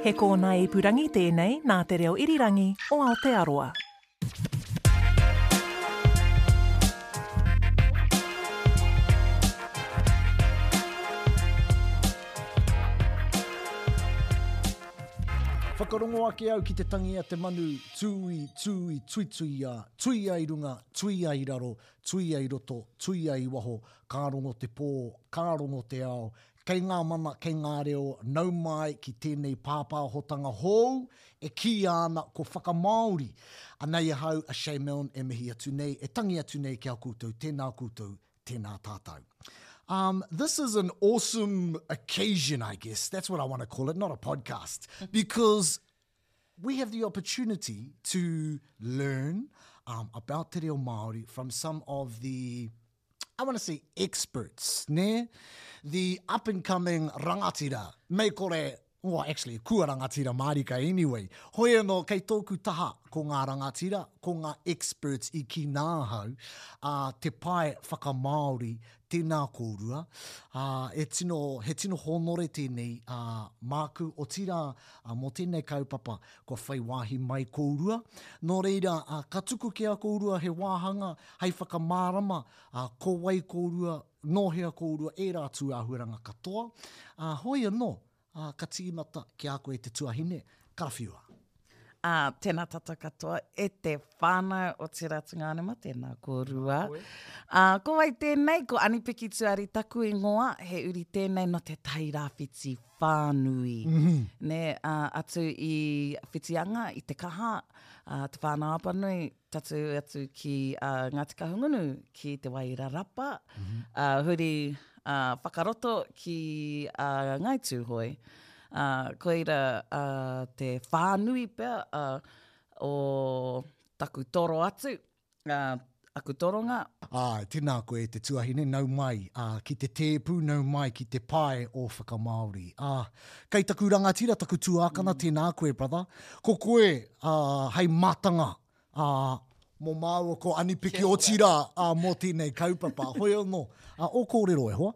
He kōnae ipurangi tēnei nā Te Reo Irirangi o Aotearoa. Whakarongo ake au ki te tangi a te manu, tūi, tūi, tuituia, tuia i runga, tuia i raro, Tuia i roto, tuia i waho, ka rongo te pō, ka rongo te ao, kei ngā mana, kei ngā reo, nau māi ki tēnei pāpāhotanga hōu e kīia ana ko Whakamāori. Anei ahau, a Shay Milne e mihi atu nei, e tangi atu nei ki a koutou, tēnā koutou, tēnā tātau. Um, this is an awesome occasion, I guess. That's what I want to call it, not a podcast. Because We have the opportunity to learn um, about te reo Māori from some of the I want to say experts, ne? The up and coming rangatira. Mei kore, well, actually, kua rangatira mārika anyway. Hoi anō, kei tōku taha, ko ngā rangatira, ko ngā experts i ki nāhau, uh, te pae whakamāori, Tēnā kōrua, ā, e tino, he tino hōnore tēnei ā māku, otirā ā, mō tēnei kaupapa kua whai wāhi mai kōrua. Nō reira, ā, ka tuku ki a kōrua he wāhanga hei whakamārama ā, ko wai kōrua, nō hea kōrua, ērā atu āhuaranga katoa. Ā, hoi anō, Ā, ka tīmata ki a koe te tuahine, karawhiua. Ā, tēnā tātou katoa, e te whānau o Te Ratunga Anema, tēnā kōrua. Tēnā koe. Ā, ko wai tēnei, ko Anipiki Tuari taku ingoa, he uri tēnei nō Te Tai Rāwhiti whānui. Nē, ā, atu i Whitianga, i Te Kaha, ā, Te Whānau-a-Apanui, tatū atu ki a Ngāti Kahungunu, ki Te Wairarapa, Rapa, mm -hmm. uh, huri uh, whakaroto ki a uh, Ngai Tūhoe. Uh, koira uh, te whānui pea uh, o taku toro atu, uh, aku toronga. Ah, tēnā koe e te tuahine, nau mai ah, ki te tēpū, nau mai ki te pae o whakamaori. Ah, kei taku rangatira, taku tuākana, mm. tēnā koe, brother. Ko koe, ā, hei mātanga, ā, mō māua ko Anipiki, otirā, ā, mō tēnei kaupapa. Hoi anō, ā, ō kōrero e hoa?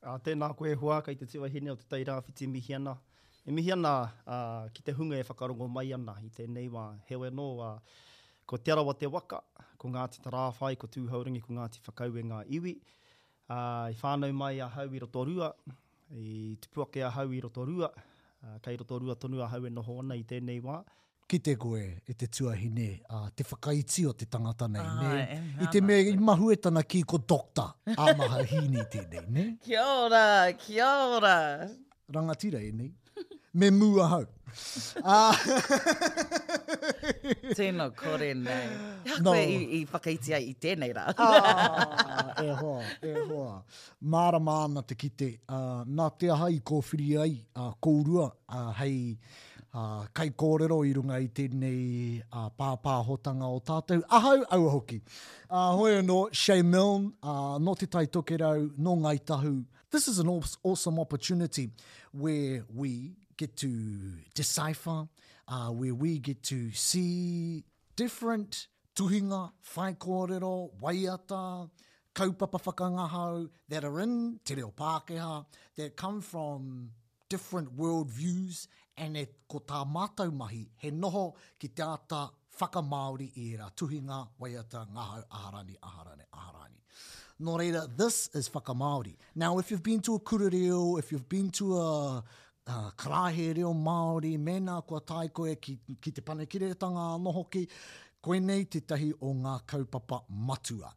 Ā, tēnā koe e hoa, kei te Te Wahine o Te Tai Rāwhiti, mihi ana. E mihi ana, ā, ki te hunga e whakarongo mai ana i tēnei wā. Heoi anō, ā, ko Te Arawa te waka, ko Ngāti Tarāwhai, ko Tūhourangi, ko Ngāti Whakaue ngā iwi. Ā, i whānau mai ahau i Rotorua, I tupu ake ahau i Rotorua, ā, kei Rotorua tonu ahau e noho ana i tēnei wā. Kite koe e te tuahine a te whakaiti o te tangata nei, nē? Āe, e mea ana. I te mea i mahue tana kī ko Doctor Amaha Heaney tēnei, nē? Kia ora, kia ora. Rangatira ēnei? Me mū ahau. Tino kore nei. Hea no. koe i, i whakaiti ai i tēnei rā. ah, e hoa, e hoa. Mārama ana te kite. Uh, nā te aha i kōwhiri ai, uh, kōrua, uh, hei uh, kai kōrero i runga i tēnei uh, pāpāhotanga o tātou. Ahau, aua hoki. Uh, hoi anō, Shay Milne, uh, no Te Taitokerau, no Ngai Tahu, This is an awesome opportunity where we get to decipher, uh, where we get to see different tuhinga, whai kōrero, waiata, kaupapa whakangahau that are in Te Reo Pākehā, that come from different world views and e, ko tā mātou mahi he noho ki te āta whakamāori i ērā tuhinga, waiata, ngahau, aha rāni, aha rāni, aha rāni. Nō reira, this is whakamāori. Now, if you've been to a kura reo, if you've been to a uh, karaehe reo Māori, mēnā kua tae koe ki, ki te panekiretanga anō hoki, koinei tētahi o ngā kaupapa matua.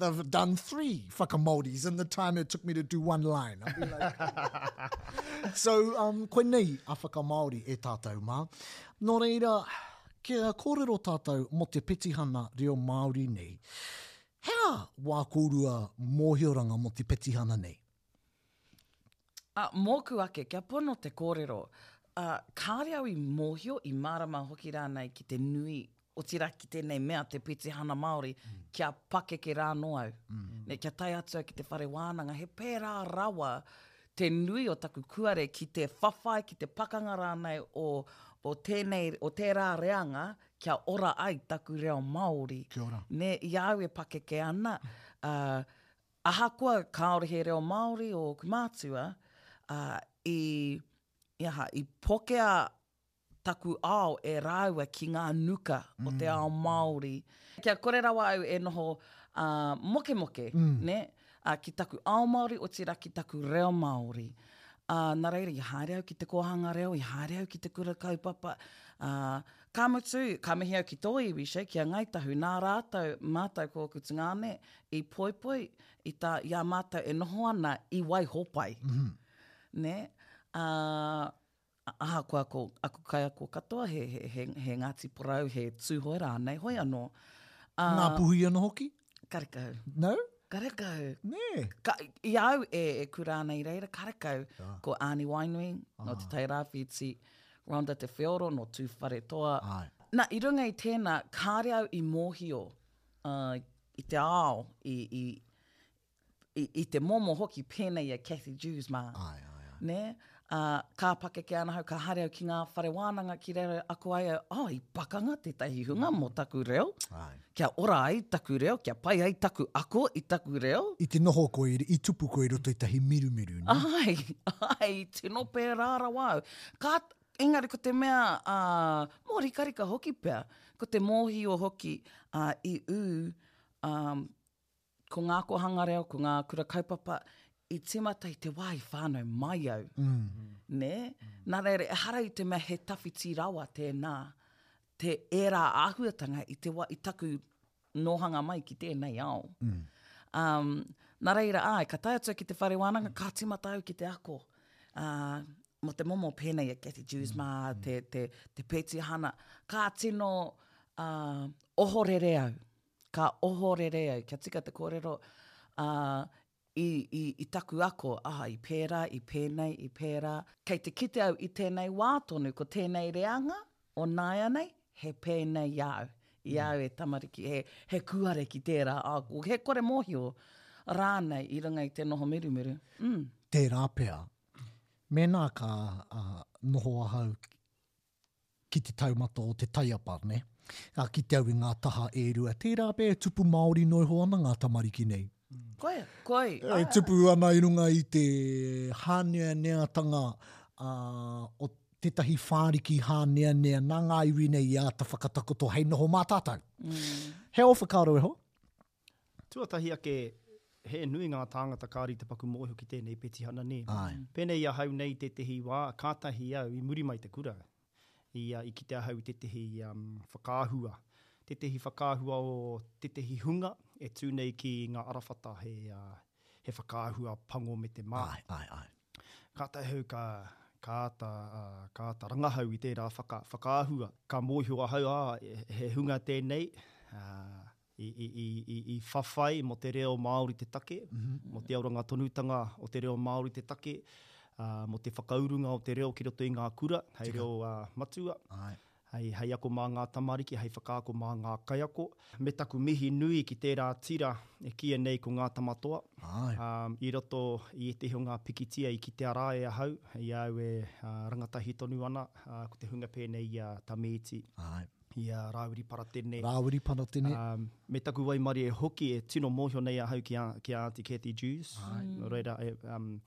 I've done three whakamauris in the time it took me to do one line. I'll be like... so, um, koe nei a whakamaori e tātou mā. Nō reira, kia kōrero tātou mō te petihana reo Māori nei. Hea wā kōrua mōhioranga mō te petihana nei? Ā, mōku ake, kia pono te kōrero, ā, kāore au i mōhio, i mārama hoki rānei ki te nui, otirā ki tēnei mea, te petihana Māori, kia pakeke rānō au. Nē, kia tae atu au ki te whare wānanga, he pērā rawa te nui o taku kuare ki te whawhai, ki te pakanga rānei o, o tēnei, o tērā reanga, kia ora ai taku reo Māori. Kia ora. Nē, i a au e pakeke ana, ā, Ahakoa kāore he reo Māori o ōku mātua, ā, i, i aha, i pokea taku ao e rāua ki ngā nuka o te ao Māori. Kia kore rawa au e noho ā, mokemoke, nē, ā, ki taku ao Māori, otirā ki taku reo Māori. Ā, nā reira, i haere au ki te kōhanga reo, i haere au ki te kura kaupapa, ā, ka mutu, ka mihi au ki tō iwi, Shea, ki a Ngāi Tahu, nā rātou, mātou ko ōku tungāne, i poipoi, i tā, i a mātou e noho ana i Waihopai. Mm -hmm. Nē? Ā, ahakoa ko aku kaiako katoa, he, he, he, he Ngāti Porou, he Tūhoe rānei, hoi anō. Ā, Ngā puhi anō hoki? Karekau. No? Karekau. Nē. Ka, I au e, e kura ana i reira, karekau. Ah. Ko Ani Wainui, ah. no Te Tai Rāwhiti, Rhonda Te Wheoro, no Tūwharetoa. Ai. Na, i runga i tēnā, kāre au i mōhio. i te ao, i, i, i, i te momo hoki pēnei a Cathy Dewes mā. Ai, ai, ai. Ne? A, ka pakeke ana hau, ka haere au ki ngā whare wānanga ki reira, ako ai au, oh, i pakanga tētahi hunga mō taku reo. Ai. Kia ora ai taku reo, kia pai ai taku ako i taku reo. I te noho koe, i tupu koe i roto i tahi mirumiru, ne? Ai, ai, tino pērā rawa au. Ka, Engari ko te mea, ā, mōrikarika hoki pea, ko te mōhio hoki, ā, i ū, ā, ko ngā kōhanga reo, ko ngā kura kaupapa i tīmata i te wā i whānau mai au, nē? Nā reira, ehara i te mea he tawhiti rawa tēnā, te ērā āhuatanga i te wā, i taku nōhanga mai ki tēnei ao. Mm. Um, nā reira, ai, ka tae atu ki te whare wānanga, ka timata au ki te ako. Uh, mo te momo pēnei a Cathy Jews, mm. mā mm. te, te, te pēti hana, ka tino uh, ohorere au. Ka ohorere au, kia tika te kōrero, uh, i, i, i taku ako, aha, i pērā, i pēnei, i pērā. Kei te kite au i tēnei wā tonu, ko tēnei reanga o nāianei, he pēnei i a au, i a au e tamariki, he, he kuare ki tērā, ā, he kore mōhio rānei i runga i te noho mirumiru. Mm. Tērā pea, mēnā ka uh, noho ahau ki te taumata o te taiapa, ne? Ka kite au i ngā taha e rua, tērā pea e tupu Māori noa iho ana ngā tamariki nei. Koia, koi. E tupu ana i runga i te hāneaneatanga o tētahi whāriki hāneanea nā ngā iwi nei i āta whakatakoto hei noho mā tātou. He ao whakaaro iho, Tuatahi ake, he nui ngā tāngata ka rite paku mōhio ki tēnei petihana nē. Pēnei i ahau nei tētehi wā, kātahi au i muri mai te kura, i i kite ahau i tētehi whakaahua, tētehi whakaahua o tētehi hunga e tū nei ki ngā arawhata he whakaahua pango me te māi. Kātahi au ka ka āta ka āta rangahau i tērā whakaahua, ka mōhio ahau, ā, he hunga tēnei, i whawhai mō te reo Māori te take, mō te auranga tonutanga o te reo Māori te take, mō te whakaurunga o te reo ki roto i ngā kura, hei reo matua, hei ako mā ngā tamariki, hei whakaako mā ngā kaiako. Me taku mihi nui ki tērā tira e kīia nei ko Ngā Tama Toa. I roto i ētehi o ngā pikitia i kitea rā e ahau, i a au e rangatahi tonu ana, ko te hunga pēnei i a Tamiiti. I a Rāwiri Paratene. Rāwiri Paratene. Um, me taku waimarie hoki e tino mōhio nei ahau ki a, ki a Auntie Kathy Jews. Ai. Nō reira, e, um,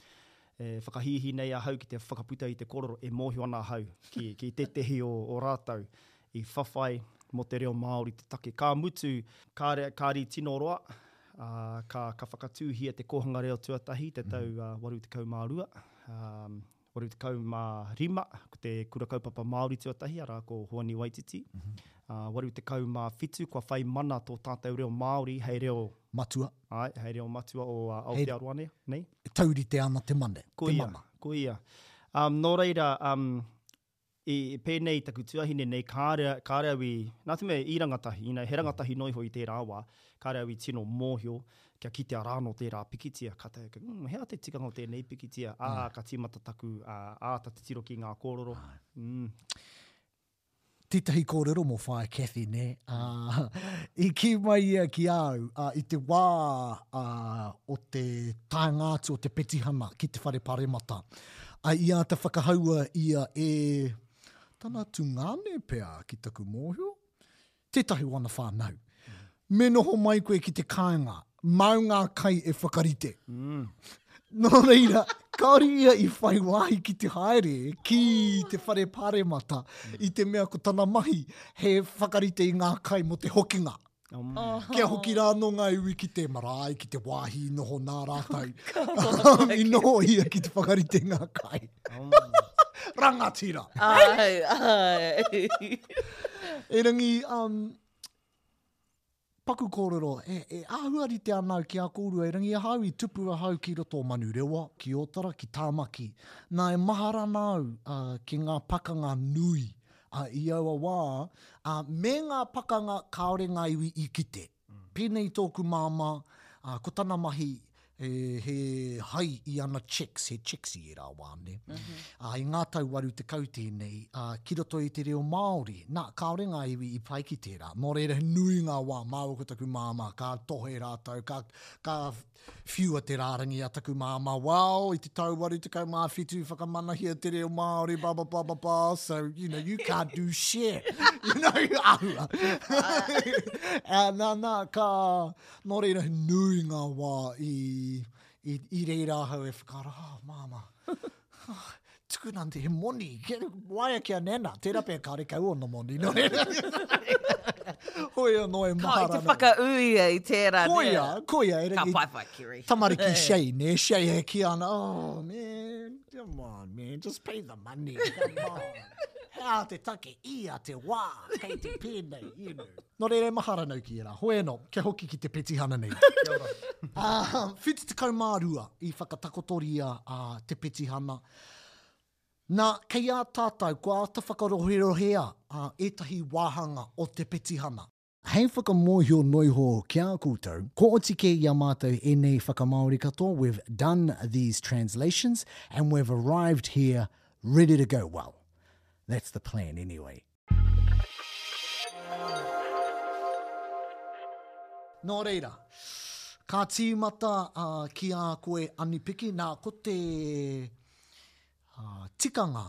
e whakahihi nei ahau ki te whakaputa i te kororo e mōhio ana ahau ki, ki tētehi o, o rātou i whawhai mō te reo Māori te take. Ka mutu, ka, ka ri tino roa, a, ka, ka whakatūhia te kōhanga reo tuatahi te tau mm. uh, 82. Um, 85, ko te Kura Kaupapa Māori tuatahi, arā ko Hoani Waititi. Uh, 87, kua whai mana tō tātou reo Māori hei reo... Matua. Ai, hei reo matua o uh, Aotearoa nei. E taurite ana te mane, ko te ia, mana. Ko ia. Um, nō reira, um, I pēnei i taku tuahine nei, kāre, kāre au i, nā te mea i rangatahi, ina, he rangatahi noa iho i tērā wā, kāre au i tino mōhio, kia kitea rā anō tērā pikitia, ka taea, mm, he aha te tikanga o tēnei pikitia, ā, ka tīmata taku, ā, āta titiro ki ngā kōrero, mm. Tētahi kōrero mō Whaea Cathy, nē, ā, i kī mai ia ki a au, ā, i te wā, ā, o te taenga atu o te petihana ki te whare paremata, Ai i āta whakahaua ia e tana tungāne pea ki taku mōhio, tētahi wana whānau. Me noho mai koe ki te kāinga, māu ngā kai e whakarite. Mm. Nō reira, kāori ia i whai wāhi ki te haere ki te whare pāremata i te mea ko tana mahi he whakarite i ngā kai mō te hokinga. Kia hoki rā anō ngā iwi ki te marae, ki te wāhi i noho nā rātou. I noho ia ki te whakarite ngā kai. Rangatira! Ai, ai. Erangi, um, paku kōrero, e, e āhua rite ana au ki a kōrua, erangi ahau i tupu ahau ki roto o Manurewa, ki Ōtara, ki Tāmaki. Nā, e mahara ana au uh, ki ngā pakanga nui Ā, i aua wā, ā, me ngā pakanga kāore ngā iwi i kite. Pēnei tōku māmā, ā, ko tana mahi, he, he hai i ana checks, he checks i ērā wā, nē. Ā, i ngā tau waru tekau tēnei, ā, ki roto i te reo Māori, nā, kāore ngā iwi i pai ki tērā. Nō reira, he nui ngā wā, māua ko taku māmā, ka tohe rātou, ka, ka, Whiua te rārangi a taku māmā, wao, i te tau 87, whakamanahia te reo Māori, ba ba ba ba ba, so, you know, you can't do shit. You know, ahua. uh, nā, nā, ka, nō reira, nui ngā wā i, i, i reira ahau e whakara, oh, māmā, Tukuna te he moni. Waia ki a Nana. Tērā pē kāre kau ona moni. No? Hoi anō e mahara. Kai te whakaū ia i tērā. Koia, koia. Ka pai whai kiri. Tamariki eh. Shay, ne? Shay e ki ana. Oh, man. Come on, man. Just pay the money. Come on. Hea te take ia te wā. Kei te pēnei, you know. Nō reira, maha ranau ki ērā. Hoi anō, kia hoki ki te petihana nei. Kia ora. uh, 72 i whakatakotoria uh, te petihana. Nā, kei a tātou, kua āta whakaroherohea uh, ētahi wāhanga o te petihana. Hei whakamōhio noiho ki a koutou, kua oti kē i a mātou ēnei whakamāori katoa, we've done these translations and we've arrived here ready to go. Well, that's the plan anyway. Nō reira, ka tīmata ki a koe Ani Piki, nā, ko te tikanga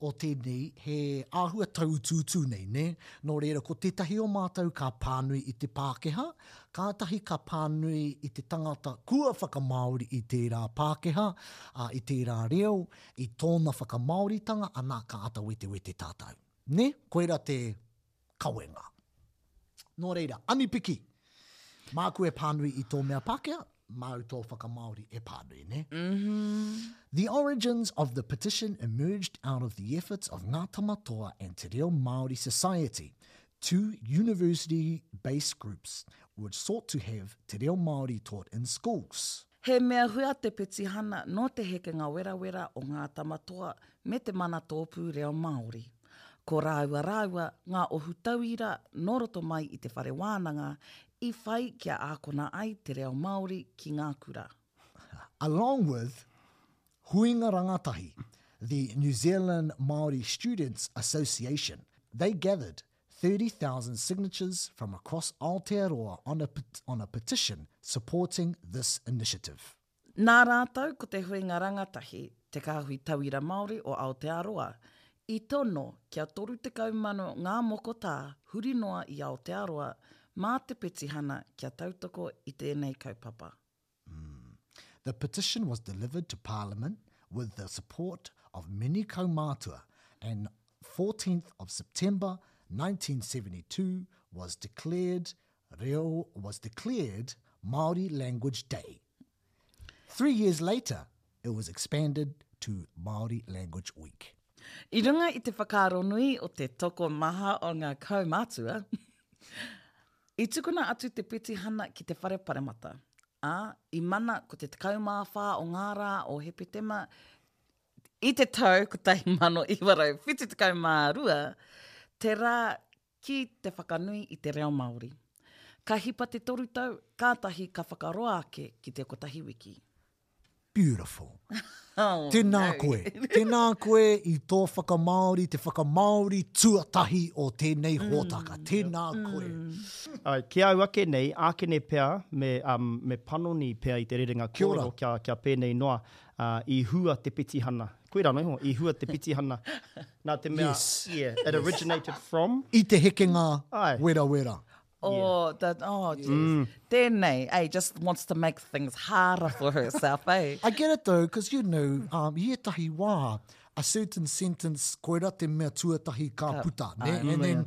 o tēnei he āhua tauutuutu nei, nē? Nō reira, ko tētahi o mātou ka pānui i te Pākehā, kātahi ka pānui i te tangata kua whakamāori i tērā Pākehā, i tērā reo, I tōna whakamāoritanga anā ka āta wetewete tātou. Nē? Koirā te kawenga. Nō reira, Anipiki, māku e pānui i tō mea Pākehā, māu tō whakamāori e pānui, nē? The origins of the petition emerged out of the efforts of Ngā Tamatoa and Te Reo Māori Society, two university-based groups which sought to have te reo Māori taught in schools. He mea hua te petihana nō te hekenga werawera o Ngā Tamatoa me Te Mana Tōpū Reo Māori. Ko rāua rāua ngā ohu tauira nō roto mai i te whare wānanga i whai kia ākona ai te reo Māori ki ngā kura. Along with Huinga Rangatahi, the New Zealand Māori Students Association, they gathered 30,000 signatures from across Aotearoa on a on a petition supporting this initiative. Nā rātou ko te huinga rangatahi Te Kāhui Tauira Māori o Aotearoa i tono kia 30,000 ngā moko tā huri noa i Aotearoa mā te petihana kia tautoko i tēnei kaupapa. Mm. The petition was delivered to Parliament with the support of many kaumātua and 14th of September 1972 was declared Reo was declared Māori Language Day. Three years later, It was expanded to Māori Language Week. I runga i te whakaaronui o te tokomaha o ngā kaumātua, i tukuna atu te petihana ki te Whare Paremata, ā, i mana ko te 14 o ngā rā o Hepetema i te tau 1972 te rā ki te whakanui i te reo Māori. Ka hipa te toru tau, kātahi ka whakaroa ake ki te kotahi wiki. Beautiful. Oh, tēnā no. koe. Tēnā koe i tō whakamāori, te whakamāori tuatahi o tēnei mm. hōtaka. Mm. Tēnā mm. koe. Ai, ki au ake nei, ākene pea, me, um, me panoni pea i te rerenga kōrero kia, kia pēnei noa, uh, i hua te petihana. Koe rāno iho, i hua te petihana. Nā te mea, yes. yeah, it originated from. I te hekenga Ai. werawera. Oh, yeah. that, oh, geez. Mm. Tēnei, eh, just wants to make things harder for herself, eh? I get it though, because you know, um, i etahi wā, a certain sentence, koera te mea tuatahi ka, ka puta, ne? Ai, and then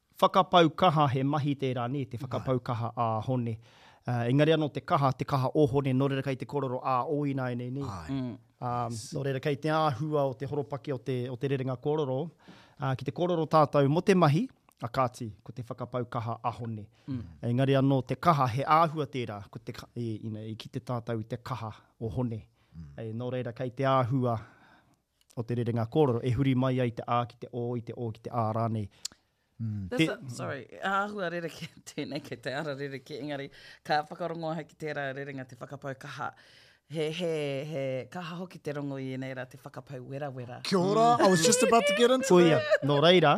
Whakapau kaha, he mahi tērā nē, te whakapau kaha ā Hone. Engari anō te kaha, te kaha o Hone, nō reira kei te kōrero ā ō ināianei nei. Ā, nō reira kei te āhua o te horopaki o te, o te rerenga kōrero, ā, ki te kōrero tātou mō te mahi, a kāti, ko te whakapau kaha a Hone. Engari anō te kaha, he āhua tērā, ko te ka, i, you know, i kite tātou i te kaha o Hone. Nō reira kei te āhua, o te rerenga kōrero e huri mai ai te ā ki te ō i te ō ki te ā rānei. Te... A, sorry, āhua rerekē tēnei kei te ara rerekē, engari ka whakarongo ahau ki tērā rerenga te whakapau kaha. He, he, he kaha hoki te rongo i ēnei rā te whakapau werawera. Kia ora, I was just about to get into Koia, nō reira,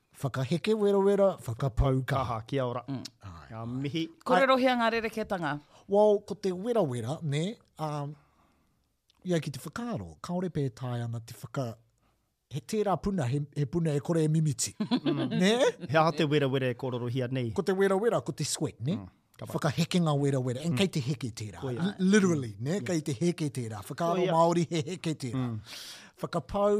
Whakaheke werawera, whakapau kaha. Kaha, kia ora. Mm. Ngā mihi. Kōrerohia ngā rerekētanga. Well, ko te werawera, ne, um, ia ki te whakaaro, kāore pē tae ana te whaka, he tērā puna, he, he puna e kore e mimiti. Mm. ne? He aha te werawera e kōrerohia nei? Ko te werawera, ko te sweat, ne? Mm. Whakahekenga werawera. And mm. kei te heke tērā. Koia. Literally, mm. ne? Yeah. Kei te heke tērā. Whakaaro Koia. Māori, he heke tērā. Mm. Whakapau,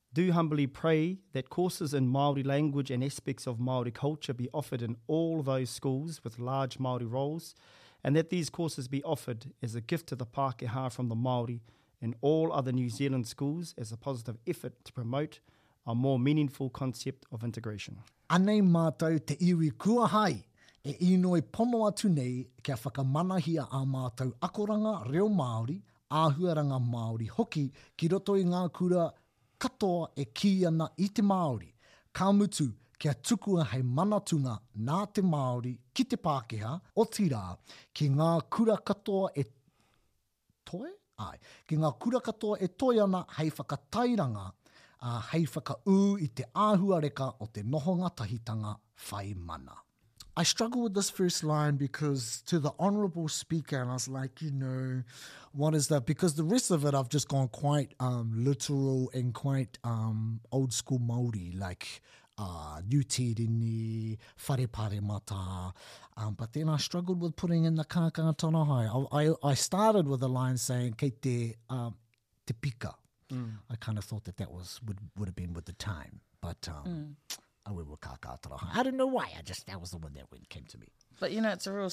do humbly pray that courses in Māori language and aspects of Māori culture be offered in all those schools with large Māori roles and that these courses be offered as a gift to the Pākehā from the Māori in all other New Zealand schools as a positive effort to promote a more meaningful concept of integration. Anei mātou te iwi kua hai e inoi pono atu nei kia whakamanahia ā mātou akoranga reo Māori, āhuaranga Māori hoki ki roto i ngā kura katoa e kī ana i te Māori, ka mutu kia tukua hei manatunga nā te Māori ki te Pākehā, otirā, ki ngā kura katoa e. Toe? Āe. Ki ngā kura katoa e toe ana hei whakatairanga, ā, hei whakaū i te āhuareka o te nohonga tahitanga whai mana. I struggle with this first line because to the honourable speaker and I was like you know what is that because the rest of it I've just gone quite um, literal and quite um, old school Māori like uh, Nutirini, mata. Um, but then I struggled with putting in the kākanga tōna hai. I, I, started with a line saying, kei te, um, te pika. Mm. I kind of thought that that was would, would have been with the time. But um, mm. I went with I don't know why. I just, that was the one that came to me. But, you know, it's a real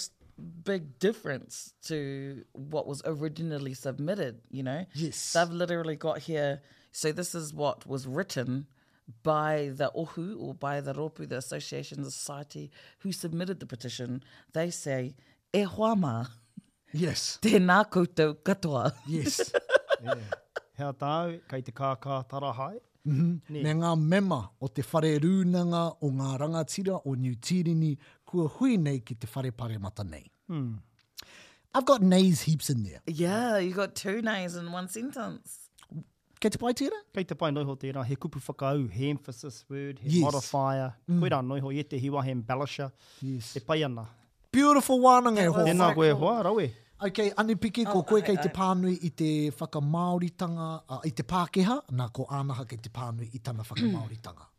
big difference to what was originally submitted, you know? Yes. They've literally got here, so this is what was written – by the ohu or by the rōpū, the association, the society who submitted the petition, they say, e hoa mā, yes. tēnā koutou katoa. Yes. yeah. Hea tāu, kei te kākā tarahae. Mm -hmm. Me ngā mema o te whare rūnanga o ngā rangatira o New Tīrini kua hui nei ki te whare paremata nei. Hmm. I've got nays heaps in there. Yeah, you got two nays in one sentence. Kei te pai tērā? Kei te pai noiho tērā, he kupu whakaū, he emphasis word, he yes. modifier, mm. koe rā noiho, i ētehi wā he embellisher, yes. e pai ana. Beautiful wānanga e hoa. Tēnā koe e hoa, rawe. Ok, Ani Piki, ko oh, koe kei te pānui i te whakamāoritanga, uh, i te Pākeha, nā ko Ānaha kei te pānui i tana whakamāoritanga. Mm.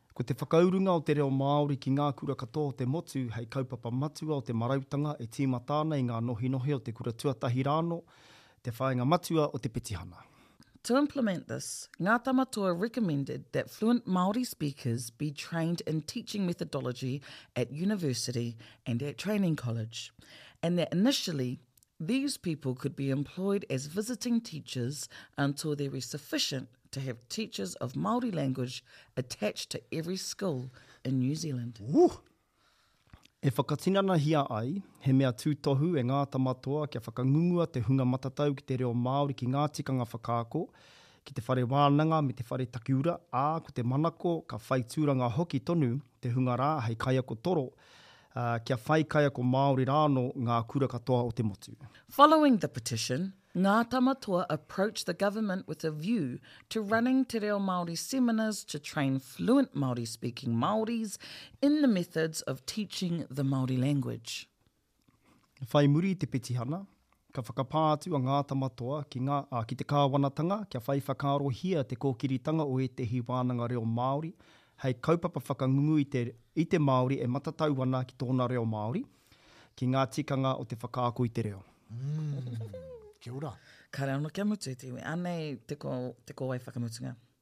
Ko te whakaurunga o te reo Māori ki ngā kura katoa o te motu hei kaupapa matua o te marautanga e tīmata ana i ngā nohinohi o te kura tuatahi rānō te whāinga matua o te petihana. To implement this, Ngā Tamatoa recommended that fluent Māori speakers be trained in teaching methodology at university and at training college, and that initially These people could be employed as visiting teachers until there is sufficient to have teachers of Māori language attached to every school in New Zealand. Woo! E whakatinanahia ai, he mea tūtohu e Ngā Tamatoa kia whakangungua te hunga matatau ki te reo Māori ki ngā tikanga whakaako, ki te whare wānanga me te whare takiura, ā, ko te manako ka whai tūranga hoki tonu te hunga rā hei kaiako toro kia whai kaiako Māori rā anō ngā kura katoa o te motu. Following the petition, Ngā Tama Toa approached the government with a view to running Te Reo Māori seminars to train fluent Māori-speaking Māoris in the methods of teaching the Māori language. Whai muri i te petihana, ka whakapā atu a Ngāta Matoa ki ngā, ā, ki te kāwanatanga kia whai whakaarohia te kōkiritanga o ētehi wānanga reo Māori hei kaupapa whakangungu i te, i te Māori e matatau ana ki tōna reo Māori, ki ngā tikanga o te whakaako i te reo. Kia ora. Kare ano kia mutu te iwi. Anei te ko, te kowai whakamutunga.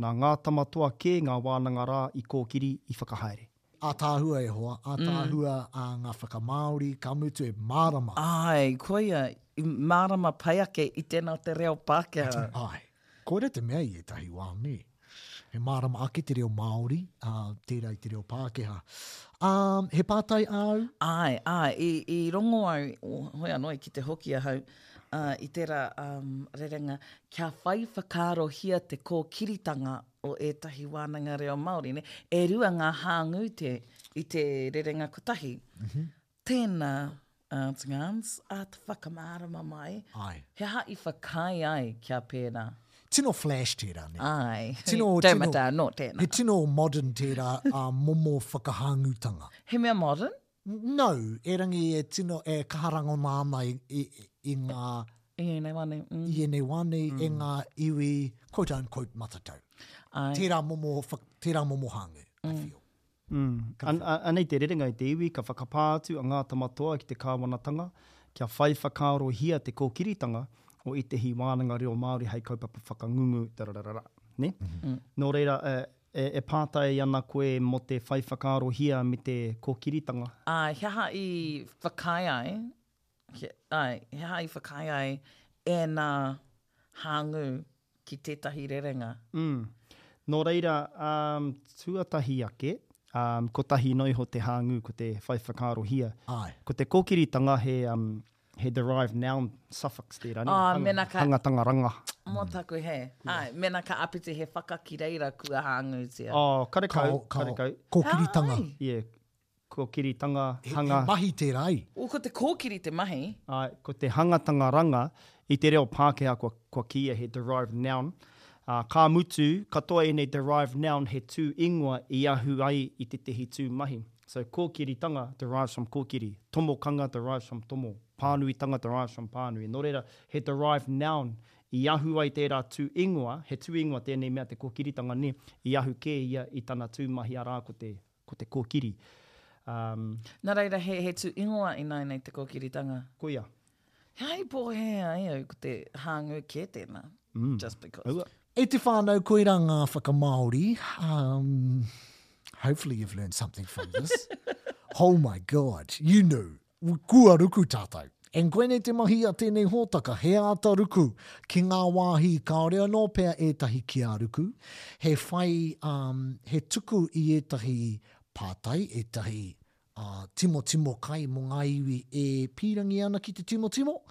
Nā Ngā Tamatoa kē ngā wānanga rā i kōkiri, i whakahaere. Ātaahua e hoa, ātaahua ā ngā whakamāori, ka mutu e mārama. Āe, koia, i mārama pai ake i tēnā te reo Pākehā. Āe. Koira te mea i ētahi wā, nē. He mārama ake te reo Māori, ā, tērā i te reo Pākehā. Ā, he pātai āu? Āe, ā, i, i rongo au, hoi anō i kite hoki ahau, ā, i tērā rerenga kia whai whakaarohia te kōkiritanga o ētahi wānanga reo Māori, nē, e rua ngā hāngū te, i te rerenga kotahi. Tēnā, Aunts and Aunts, āta whakamārama mai, he aha i whakaae ai kia pērā? Tino flash tērā, nē? Āe, tino, he taumata anō tēnā. He tino modern tērā momo whakahāngūtanga. He mea modern? No, erangi e tino, e kaha rangona ana i nga, i enei wa nei, mm, i enei wa nei, mm, e nga iwi, quote unquote, matatau. Ai. Tera momo, tera momo hangu, mm. I feel. Mm. An, anei te rerenga i te iwi, ka whakapā atu a Ngā Tamatoa ki te kāwanatanga, kia whai whakaarohia te kōkiritanga o ētehi wānanga reo Māori hei kaupapa whakangungu, tarararara. Ne? Mm. Nō reira, uh, E pātai ana koe mō te whai whakaarohia me te kōkiritanga. Āe, he aha i whakaae ai, āe, he aha i whakaae ai ēnā hāngū ki tētahi rerenga? Umm. Nō reira, umm, tuatahi ake, umm, kotahi noa iho te hāngū ko te whai whakaarohia. Āe. Ko te kōkiritanga he, umm, He derived noun suffix tērā, nē? Oh, mena ka... Hanga tanga ranga. Mō taku he. Yeah. Ai, mena ka apiti he whaka ki reira kua hāngūtia. Oh, karekau, kao, kao. karekau. Kōkiritanga. Ai. Yeah, kōkiritanga, hanga. He, he mahi tērā, ai. O, ko te kōkiri te mahi. Ai, ko te hanga tanga ranga, i te reo Pākehā kua, kua kīia he derived noun. Uh, ka mutu, katoa ēnei derived noun he tū ingoa i ahu ai i tētehi tū mahi. So kōkiritanga derives from kōkiri, tomokanga derives from tomo, pānuitanga derives from pānui. Nō reira, he derived noun. I ahu ai tērā tū ingoa, he tū ingoa tēnei mea te kōkiritanga, nē, i ahu kē ia i tana tū mahi arā ko te, ko te kōkiri. Um. Nā reira, he, he tū ingoa ināianei te kōkiritanga. Koia. Hei pōhēhē ai au ko te hāngai kē tēnā, just because. Aua. E te whānau, koirā ngā whakamāori. Hopefully you've learned something from this. Oh my God, you know, kua ruku tātou. And koinei te mahi a tēnei hōtaka, he āta ruku ki ngā wāhi kāore anō pea ētahi kia ruku, he whai, um, he tuku i ētahi pātai, ētahi a, timotimo kai mo nga iwi e pirangi ana ki te timotimo,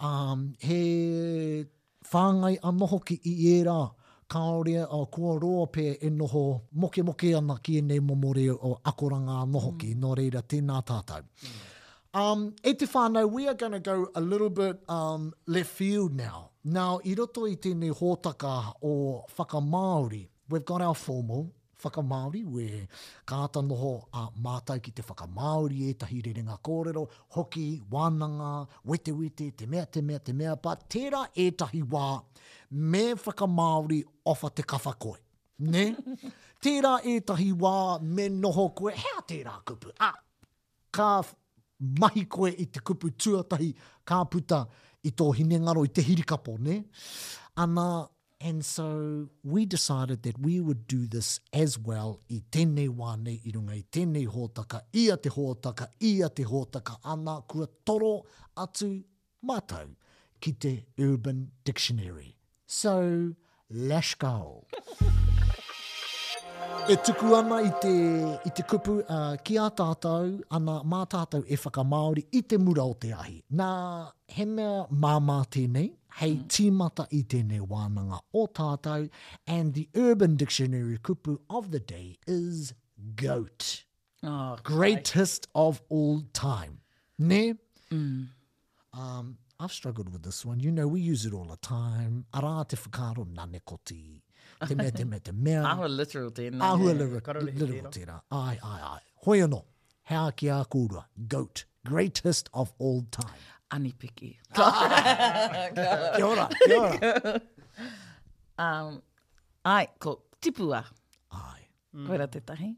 a, he whangai ano hoki i era kaore, a, kua roa pe e noho mokemoke ana ki enei momo reo o akoranga ano hoki, no reira tena tatou. Um, e te whanau we are going to go a little bit um, left field now. Now, i roto i tenei hotaka o whakamāori, we've got our formal, Whakamāori, Wehe. Ka āta noho a mātau ki te whakamāori ētahi rerenga kōrero, hoki, wānanga, wetewete, te mea, te mea, te mea, but tērā ētahi wā me whakamāori ofa te kawha koe. Nē? Tērā ētahi wā me noho koe, hea tērā kupu, ah, Ka mahi koe i te kupu tuatahi ka puta i tō hinengaro i te hirikapo, nē? Ana, and so we decided that we would do this as well i tēnei wā nei i runga i tēnei hōtaka, ia te hōtaka, ia te hōtaka, ana, kua toro atu Matau, ki te Urban Dictionary. So, lashkal. E tuku ana i te, i te kupu a ki a tātou, ana mā tātou e whakamāori i te mura o te ahi. Nā, he mea māmā tēnei, hei mm. tīmata i tēnei wānanga o tātou, and the Urban Dictionary kupu of the day is goat. Oh, Greatest I... of all time. Ne? Mm. Um, I've struggled with this one. You know, we use it all the time. Ara te whakaaro nane koti. Te mea, te mea, te mea. Ahua literal tēnā. Ahua literal, literal tēnā. Ai, ai, ai. Hoi anō. Hea ki a kūrua. Goat. Greatest of all time. Ani piki. Ah. kia ora, kia ora. Um, ai, ko tipua. Ai. Mm. Koira te tahi.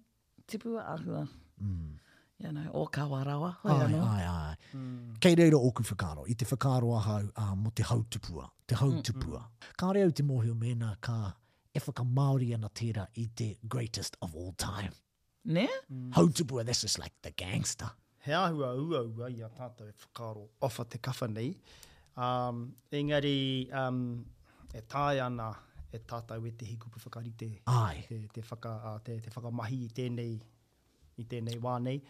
Tipu a ahua. Mm. You know, o kawa rawa. Hoi ai, ano. ai, ai. Mm. Kei reira ōku whakaaro, i te whakaaro ahau uh, ah, mo te hautupua, te hautupua. Mm -mm. Kāre au te mōhio mēnā ka e whakamāori ana tērā i te greatest of all time. Ne? Mm. Hautupua, this is like the gangster. He āhua uaua i a tātou e whakaaro ofa te kawha nei, ā, engari, ā, e taea ana e tātou ētehi kupu whakarite te whaka, ā, te whakamahi i tēnei, i tēnei wā nei.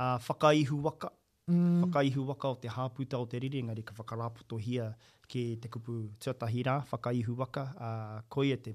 Ā, whakaihu waka, whakaihu waka o te hāputa o te riri, engari ka whakarāpotohia ki te kupu tuatahi rā, whakaihu waka, ā, koia te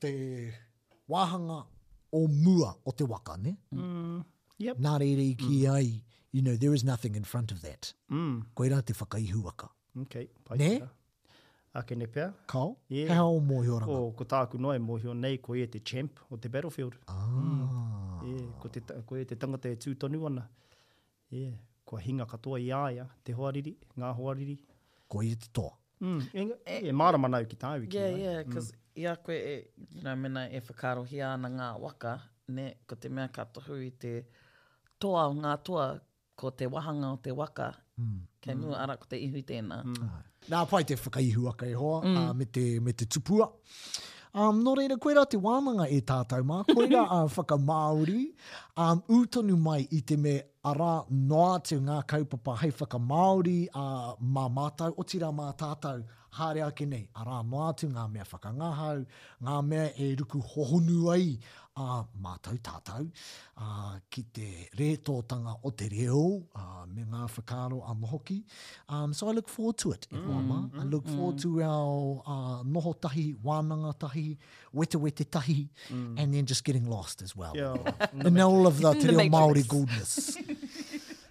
te wāhanga o mua o te waka, ne? Mm, yep. Nā reira i ki mm. ai, you know, there is nothing in front of that. Mm. Koe rā te whakaihuaka. Okay, pai ne? Tera. Ake ne pea. Kao? Yeah. He hao mōhio ranga? Oh, ko tāku noa e mōhio nei, ko e te champ o te battlefield. Ah. Mm. Yeah, ko, te, ko e te tangata e tū tonu ana. E, kua hinga katoa i a ia te hoariri, ngā hoariri. Ko ia te toa. Mm, e, e, e mārama nāu ki tāu i kī. Yeah, yeah, because mm. i a koe, e, you know, mena e whakaarohia ana ngā waka, ne, ko te mea ka tohu i te toa o ngā toa, ko te wahanga o te waka, mm. kei mm. mua, ara ko te ihu tēnā. Mm. Ah. Nā, whai te whakaihu aka e hoa, mm. uh, me, te, me te tupua. Um, nō reira, koirā te wānanga e tātou mā, koirā a whakamāori, um, ū tonu mai i te me arā noa atu ngā kaupapa hei whakamāori a uh, mā mātou, otirā mā tātou, haere ake nei, arā noa atu ngā mea whakangahau, ngā mea e ruku hohonu ai ā mātou tātou, ā, ki te rētōtanga o te reo, ā, me ngā whakaaro anō hoki. Um, so I look forward to it, e hoa mā. Mm, I look mm, forward mm. to our uh, noho tahi, wānanga tahi, wetewete tahi, mm. and then just getting lost as well. Yeah. In all of the te reo Māori goodness.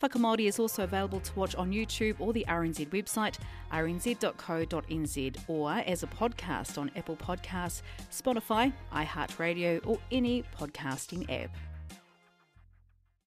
Whaka Māori is also available to watch on YouTube or the RNZ website, rnz.co.nz, or as a podcast on Apple Podcasts, Spotify, iHeartRadio, or any podcasting app.